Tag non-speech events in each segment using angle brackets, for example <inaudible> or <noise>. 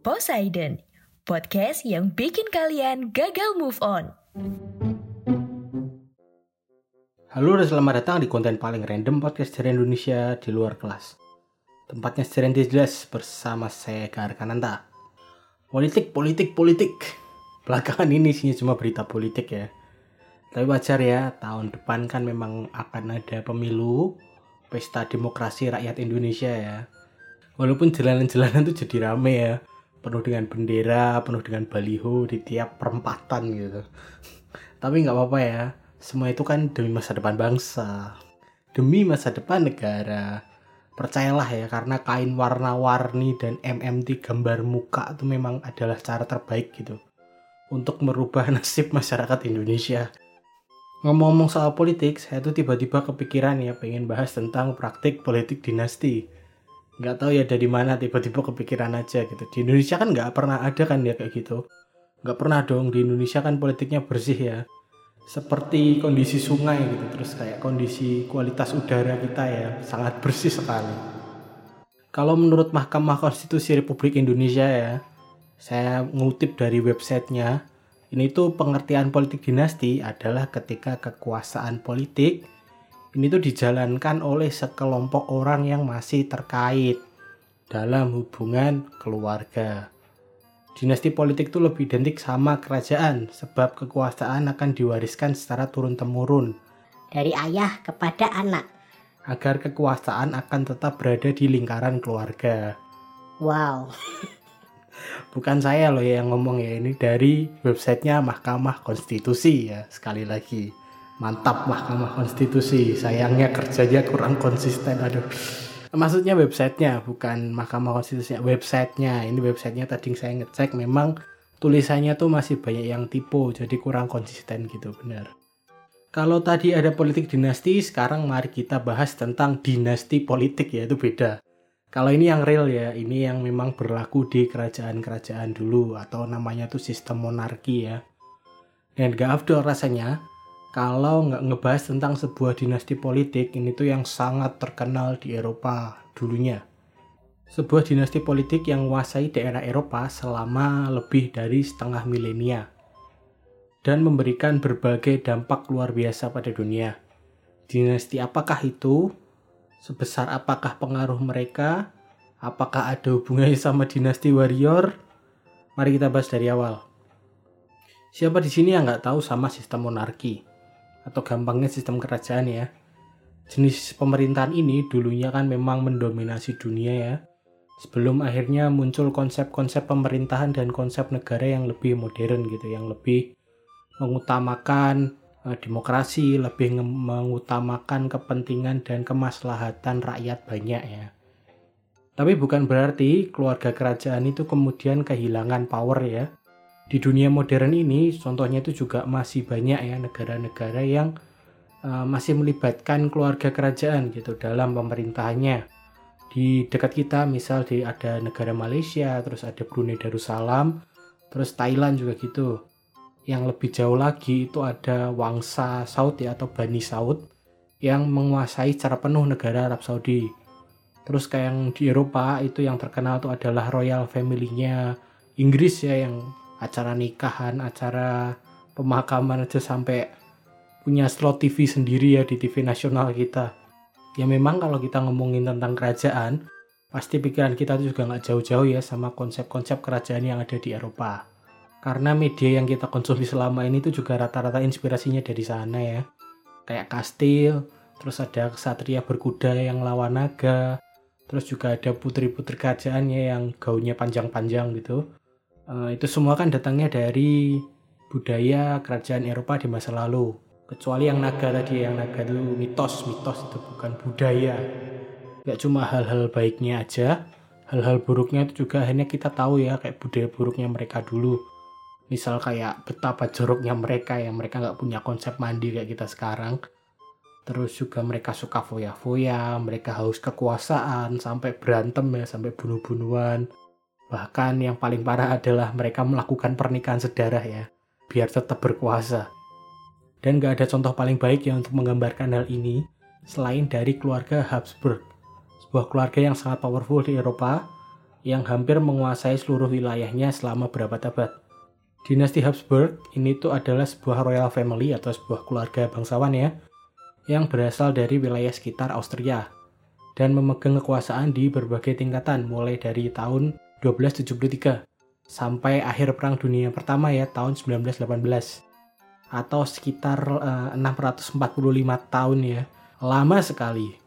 Poseidon, podcast yang bikin kalian gagal move on. Halo dan selamat datang di konten paling random podcast dari Indonesia di luar kelas. Tempatnya secara jelas bersama saya Kananta. Politik, politik, politik. Belakangan ini isinya cuma berita politik ya. Tapi wajar ya, tahun depan kan memang akan ada pemilu, pesta demokrasi rakyat Indonesia ya. Walaupun jalanan-jalanan tuh jadi rame ya, penuh dengan bendera, penuh dengan baliho di tiap perempatan gitu. <laughs> Tapi nggak apa-apa ya, semua itu kan demi masa depan bangsa, demi masa depan negara. Percayalah ya, karena kain warna-warni dan MMT gambar muka itu memang adalah cara terbaik gitu untuk merubah <laughs> nasib masyarakat Indonesia. Ngomong-ngomong soal politik, saya tuh tiba-tiba kepikiran ya pengen bahas tentang praktik politik dinasti. Nggak tahu ya dari mana tiba-tiba kepikiran aja gitu. Di Indonesia kan nggak pernah ada kan ya kayak gitu. Nggak pernah dong di Indonesia kan politiknya bersih ya seperti kondisi sungai gitu terus kayak kondisi kualitas udara kita ya sangat bersih sekali kalau menurut Mahkamah Konstitusi Republik Indonesia ya saya ngutip dari websitenya ini tuh pengertian politik dinasti adalah ketika kekuasaan politik ini tuh dijalankan oleh sekelompok orang yang masih terkait dalam hubungan keluarga Dinasti politik itu lebih identik sama kerajaan sebab kekuasaan akan diwariskan secara turun-temurun dari ayah kepada anak. agar kekuasaan akan tetap berada di lingkaran keluarga. Wow, Bukan saya loh yang ngomong ya ini dari websitenya Mahkamah Konstitusi ya sekali lagi. Mantap Mahkamah Konstitusi. Sayangnya kerjanya kurang konsisten. Aduh. Maksudnya websitenya bukan Mahkamah Konstitusi, websitenya. Ini websitenya tadi saya ngecek memang tulisannya tuh masih banyak yang tipe jadi kurang konsisten gitu benar. Kalau tadi ada politik dinasti, sekarang mari kita bahas tentang dinasti politik ya itu beda. Kalau ini yang real ya, ini yang memang berlaku di kerajaan-kerajaan dulu atau namanya tuh sistem monarki ya. Dan gak afdol rasanya kalau nggak ngebahas tentang sebuah dinasti politik ini tuh yang sangat terkenal di Eropa dulunya. Sebuah dinasti politik yang menguasai daerah Eropa selama lebih dari setengah milenia dan memberikan berbagai dampak luar biasa pada dunia. Dinasti apakah itu? Sebesar apakah pengaruh mereka? Apakah ada hubungannya sama dinasti warrior? Mari kita bahas dari awal. Siapa di sini yang nggak tahu sama sistem monarki? Atau gampangnya sistem kerajaan ya? Jenis pemerintahan ini dulunya kan memang mendominasi dunia ya. Sebelum akhirnya muncul konsep-konsep pemerintahan dan konsep negara yang lebih modern gitu, yang lebih mengutamakan eh, demokrasi, lebih mengutamakan kepentingan dan kemaslahatan rakyat banyak ya. Tapi bukan berarti keluarga kerajaan itu kemudian kehilangan power ya. Di dunia modern ini contohnya itu juga masih banyak ya negara-negara yang eh, masih melibatkan keluarga kerajaan gitu dalam pemerintahannya. Di dekat kita misal di ada negara Malaysia, terus ada Brunei Darussalam, terus Thailand juga gitu yang lebih jauh lagi itu ada Wangsa Saud ya atau Bani Saud yang menguasai secara penuh negara Arab Saudi. Terus kayak yang di Eropa itu yang terkenal itu adalah royal family-nya Inggris ya yang acara nikahan, acara pemakaman aja sampai punya slot TV sendiri ya di TV nasional kita. Ya memang kalau kita ngomongin tentang kerajaan, pasti pikiran kita juga nggak jauh-jauh ya sama konsep-konsep kerajaan yang ada di Eropa. Karena media yang kita konsumsi selama ini tuh juga rata-rata inspirasinya dari sana ya. Kayak kastil, terus ada kesatria berkuda yang lawan naga, terus juga ada putri-putri kerajaannya yang gaunnya panjang-panjang gitu. Eh, itu semua kan datangnya dari budaya kerajaan Eropa di masa lalu. Kecuali yang naga tadi, yang naga itu mitos, mitos itu bukan budaya. Gak cuma hal-hal baiknya aja hal-hal buruknya itu juga akhirnya kita tahu ya kayak budaya buruknya mereka dulu. Misal kayak betapa joroknya mereka yang mereka nggak punya konsep mandi kayak kita sekarang. Terus juga mereka suka foya-foya mereka haus kekuasaan sampai berantem ya sampai bunuh-bunuhan bahkan yang paling parah adalah mereka melakukan pernikahan sedarah ya biar tetap berkuasa dan gak ada contoh paling baik ya untuk menggambarkan hal ini selain dari keluarga Habsburg sebuah keluarga yang sangat powerful di Eropa yang hampir menguasai seluruh wilayahnya selama berabad-abad. Dinasti Habsburg ini tuh adalah sebuah royal family atau sebuah keluarga bangsawan ya, yang berasal dari wilayah sekitar Austria dan memegang kekuasaan di berbagai tingkatan mulai dari tahun 1273 sampai akhir Perang Dunia Pertama ya tahun 1918 atau sekitar uh, eh, 645 tahun ya. Lama sekali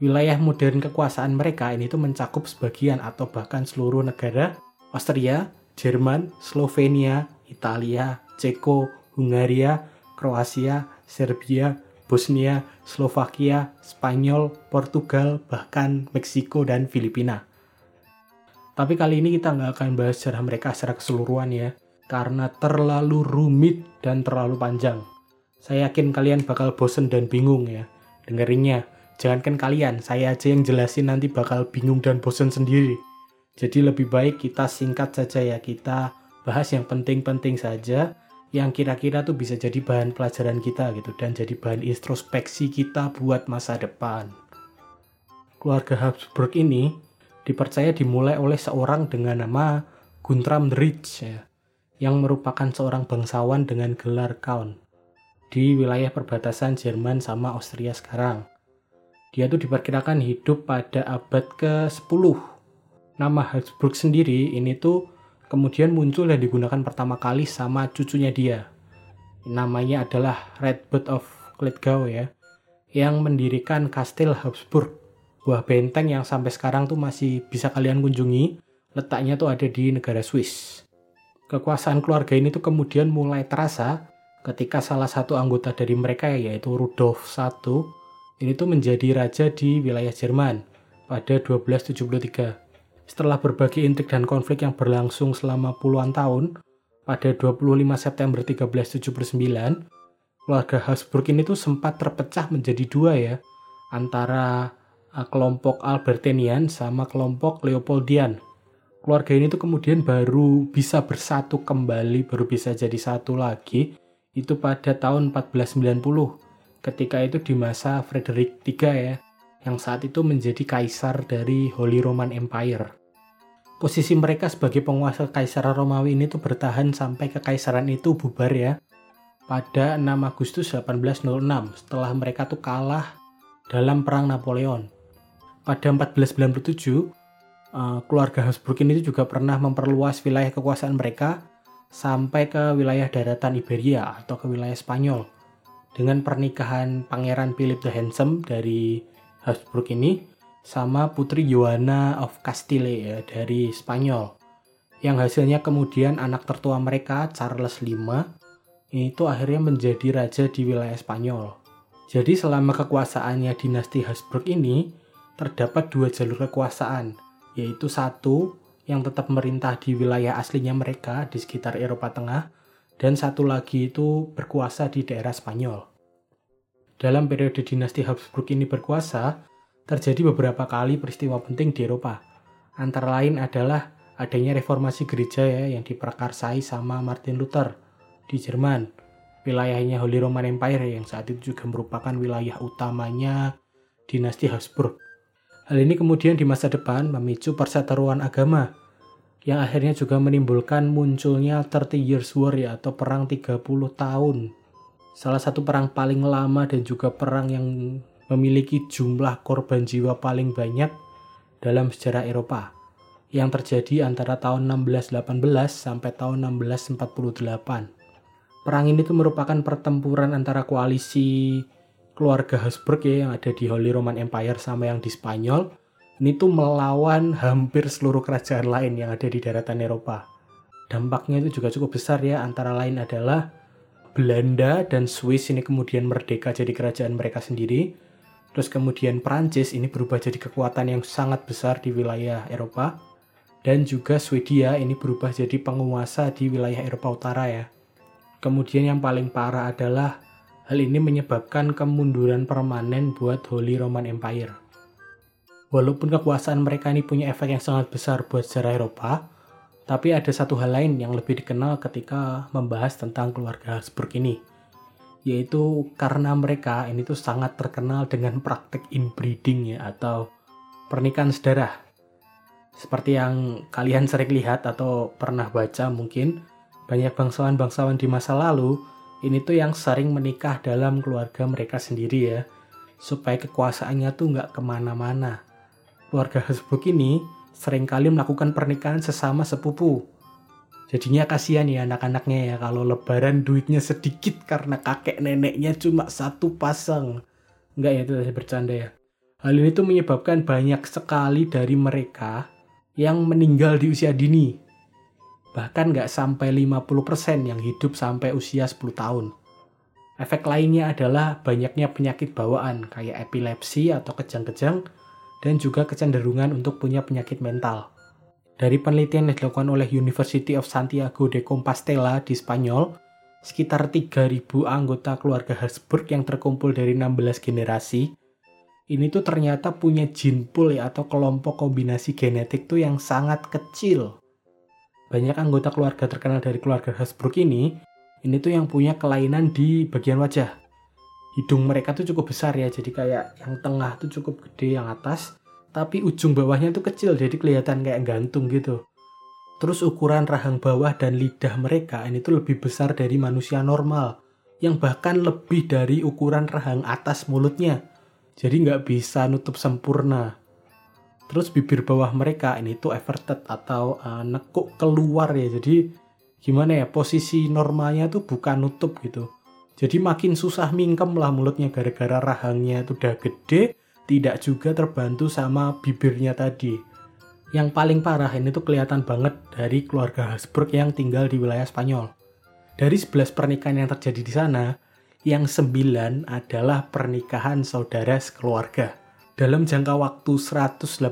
wilayah modern kekuasaan mereka ini tuh mencakup sebagian atau bahkan seluruh negara Austria, Jerman, Slovenia, Italia, Ceko, Hungaria, Kroasia, Serbia, Bosnia, Slovakia, Spanyol, Portugal, bahkan Meksiko dan Filipina. Tapi kali ini kita nggak akan bahas sejarah mereka secara keseluruhan ya, karena terlalu rumit dan terlalu panjang. Saya yakin kalian bakal bosen dan bingung ya dengerinnya. Jangankan kalian, saya aja yang jelasin nanti bakal bingung dan bosan sendiri. Jadi lebih baik kita singkat saja ya, kita bahas yang penting-penting saja, yang kira-kira tuh bisa jadi bahan pelajaran kita gitu, dan jadi bahan introspeksi kita buat masa depan. Keluarga Habsburg ini dipercaya dimulai oleh seorang dengan nama Guntram Rich ya, yang merupakan seorang bangsawan dengan gelar Count di wilayah perbatasan Jerman sama Austria sekarang. Dia tuh diperkirakan hidup pada abad ke-10. Nama Habsburg sendiri ini tuh kemudian muncul dan digunakan pertama kali sama cucunya dia. Namanya adalah Redbird of Klitgau ya, yang mendirikan Kastil Habsburg, buah benteng yang sampai sekarang tuh masih bisa kalian kunjungi. Letaknya tuh ada di negara Swiss. Kekuasaan keluarga ini tuh kemudian mulai terasa ketika salah satu anggota dari mereka yaitu Rudolf I ini tuh menjadi raja di wilayah Jerman pada 1273. Setelah berbagai intrik dan konflik yang berlangsung selama puluhan tahun, pada 25 September 1379, keluarga Habsburg ini tuh sempat terpecah menjadi dua ya, antara kelompok Albertinian sama kelompok Leopoldian. Keluarga ini tuh kemudian baru bisa bersatu kembali, baru bisa jadi satu lagi, itu pada tahun 1490 ketika itu di masa Frederick III ya, yang saat itu menjadi kaisar dari Holy Roman Empire. Posisi mereka sebagai penguasa Kaisaran Romawi ini tuh bertahan sampai kekaisaran itu bubar ya, pada 6 Agustus 1806 setelah mereka tuh kalah dalam Perang Napoleon. Pada 1497, eh, keluarga Habsburg ini juga pernah memperluas wilayah kekuasaan mereka sampai ke wilayah daratan Iberia atau ke wilayah Spanyol dengan pernikahan Pangeran Philip the Handsome dari Habsburg ini sama Putri Joanna of Castile ya dari Spanyol. Yang hasilnya kemudian anak tertua mereka Charles V itu akhirnya menjadi raja di wilayah Spanyol. Jadi selama kekuasaannya dinasti Habsburg ini terdapat dua jalur kekuasaan, yaitu satu yang tetap merintah di wilayah aslinya mereka di sekitar Eropa Tengah dan satu lagi itu berkuasa di daerah Spanyol. Dalam periode dinasti Habsburg ini berkuasa, terjadi beberapa kali peristiwa penting di Eropa. Antara lain adalah adanya reformasi gereja ya yang diperkarsai sama Martin Luther di Jerman. Wilayahnya Holy Roman Empire yang saat itu juga merupakan wilayah utamanya dinasti Habsburg. Hal ini kemudian di masa depan memicu perseteruan agama yang akhirnya juga menimbulkan munculnya 30 Years War ya, atau perang 30 tahun. Salah satu perang paling lama dan juga perang yang memiliki jumlah korban jiwa paling banyak dalam sejarah Eropa yang terjadi antara tahun 1618 sampai tahun 1648. Perang ini tuh merupakan pertempuran antara koalisi keluarga Habsburg ya yang ada di Holy Roman Empire sama yang di Spanyol. Ini tuh melawan hampir seluruh kerajaan lain yang ada di daratan Eropa. Dampaknya itu juga cukup besar ya, antara lain adalah Belanda dan Swiss ini kemudian merdeka jadi kerajaan mereka sendiri. Terus kemudian Prancis ini berubah jadi kekuatan yang sangat besar di wilayah Eropa. Dan juga Swedia ini berubah jadi penguasa di wilayah Eropa Utara ya. Kemudian yang paling parah adalah hal ini menyebabkan kemunduran permanen buat Holy Roman Empire. Walaupun kekuasaan mereka ini punya efek yang sangat besar buat sejarah Eropa, tapi ada satu hal lain yang lebih dikenal ketika membahas tentang keluarga Habsburg ini, yaitu karena mereka ini tuh sangat terkenal dengan praktek inbreeding ya atau pernikahan sedarah. Seperti yang kalian sering lihat atau pernah baca mungkin, banyak bangsawan-bangsawan di masa lalu ini tuh yang sering menikah dalam keluarga mereka sendiri ya, supaya kekuasaannya tuh nggak ke mana-mana keluarga Habsburg ini sering kali melakukan pernikahan sesama sepupu. Jadinya kasihan ya anak-anaknya ya kalau lebaran duitnya sedikit karena kakek neneknya cuma satu pasang. Enggak ya itu saya bercanda ya. Hal ini tuh menyebabkan banyak sekali dari mereka yang meninggal di usia dini. Bahkan nggak sampai 50% yang hidup sampai usia 10 tahun. Efek lainnya adalah banyaknya penyakit bawaan kayak epilepsi atau kejang-kejang dan juga kecenderungan untuk punya penyakit mental. Dari penelitian yang dilakukan oleh University of Santiago de Compostela di Spanyol, sekitar 3.000 anggota keluarga Habsburg yang terkumpul dari 16 generasi, ini tuh ternyata punya gene pool ya atau kelompok kombinasi genetik tuh yang sangat kecil. Banyak anggota keluarga terkenal dari keluarga Habsburg ini, ini tuh yang punya kelainan di bagian wajah. Hidung mereka tuh cukup besar ya jadi kayak yang tengah tuh cukup gede yang atas tapi ujung bawahnya tuh kecil jadi kelihatan kayak gantung gitu. Terus ukuran rahang bawah dan lidah mereka ini tuh lebih besar dari manusia normal yang bahkan lebih dari ukuran rahang atas mulutnya. Jadi nggak bisa nutup sempurna terus bibir bawah mereka ini tuh everted atau uh, nekuk keluar ya jadi gimana ya posisi normalnya tuh bukan nutup gitu jadi makin susah mingkem lah mulutnya gara-gara rahangnya itu udah gede, tidak juga terbantu sama bibirnya tadi. Yang paling parah ini tuh kelihatan banget dari keluarga Habsburg yang tinggal di wilayah Spanyol. Dari 11 pernikahan yang terjadi di sana, yang 9 adalah pernikahan saudara sekeluarga. Dalam jangka waktu 184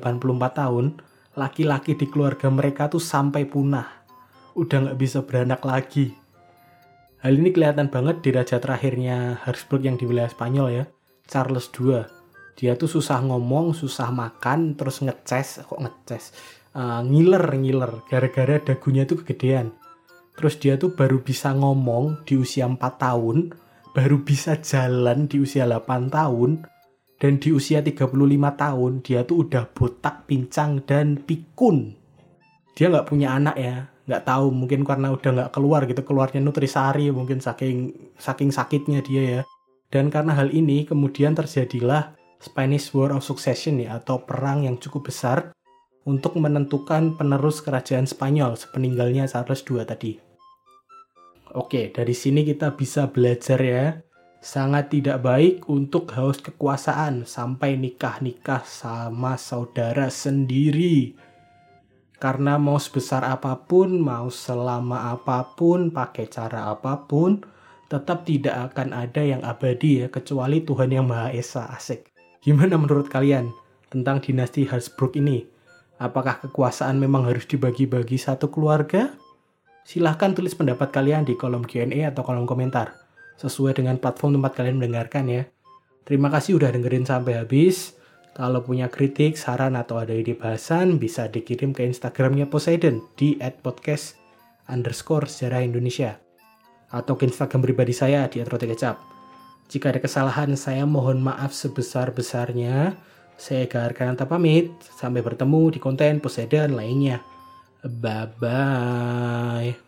tahun, laki-laki di keluarga mereka tuh sampai punah. Udah nggak bisa beranak lagi Hal ini kelihatan banget di raja terakhirnya Habsburg yang di wilayah Spanyol ya, Charles II. Dia tuh susah ngomong, susah makan, terus ngeces, kok ngeces, uh, ngiler ngiler, gara-gara dagunya tuh kegedean. Terus dia tuh baru bisa ngomong di usia 4 tahun, baru bisa jalan di usia 8 tahun, dan di usia 35 tahun dia tuh udah botak, pincang, dan pikun. Dia nggak punya anak ya, nggak tahu mungkin karena udah nggak keluar gitu keluarnya nutrisari mungkin saking saking sakitnya dia ya dan karena hal ini kemudian terjadilah Spanish War of Succession ya atau perang yang cukup besar untuk menentukan penerus kerajaan Spanyol sepeninggalnya Charles II tadi. Oke, dari sini kita bisa belajar ya. Sangat tidak baik untuk haus kekuasaan sampai nikah-nikah sama saudara sendiri karena mau sebesar apa pun, mau selama apa pun, pakai cara apa pun, tetap tidak akan ada yang abadi ya, kecuali Tuhan Yang Maha Esa. Asik. Gimana menurut kalian tentang dinasti Habsburg ini? Apakah kekuasaan memang harus dibagi-bagi satu keluarga? Silahkan tulis pendapat kalian di kolom Q&A atau kolom komentar. Sesuai dengan platform tempat kalian mendengarkan ya. Terima kasih udah dengerin sampai habis. Kalau punya kritik, saran, atau ada ide bahasan, bisa dikirim ke Instagramnya Poseidon di @podcast underscore sejarah Indonesia. Atau ke Instagram pribadi saya di @rotekecap. Jika ada kesalahan, saya mohon maaf sebesar-besarnya. Saya Gar Kananta pamit. Sampai bertemu di konten Poseidon lainnya. Bye-bye.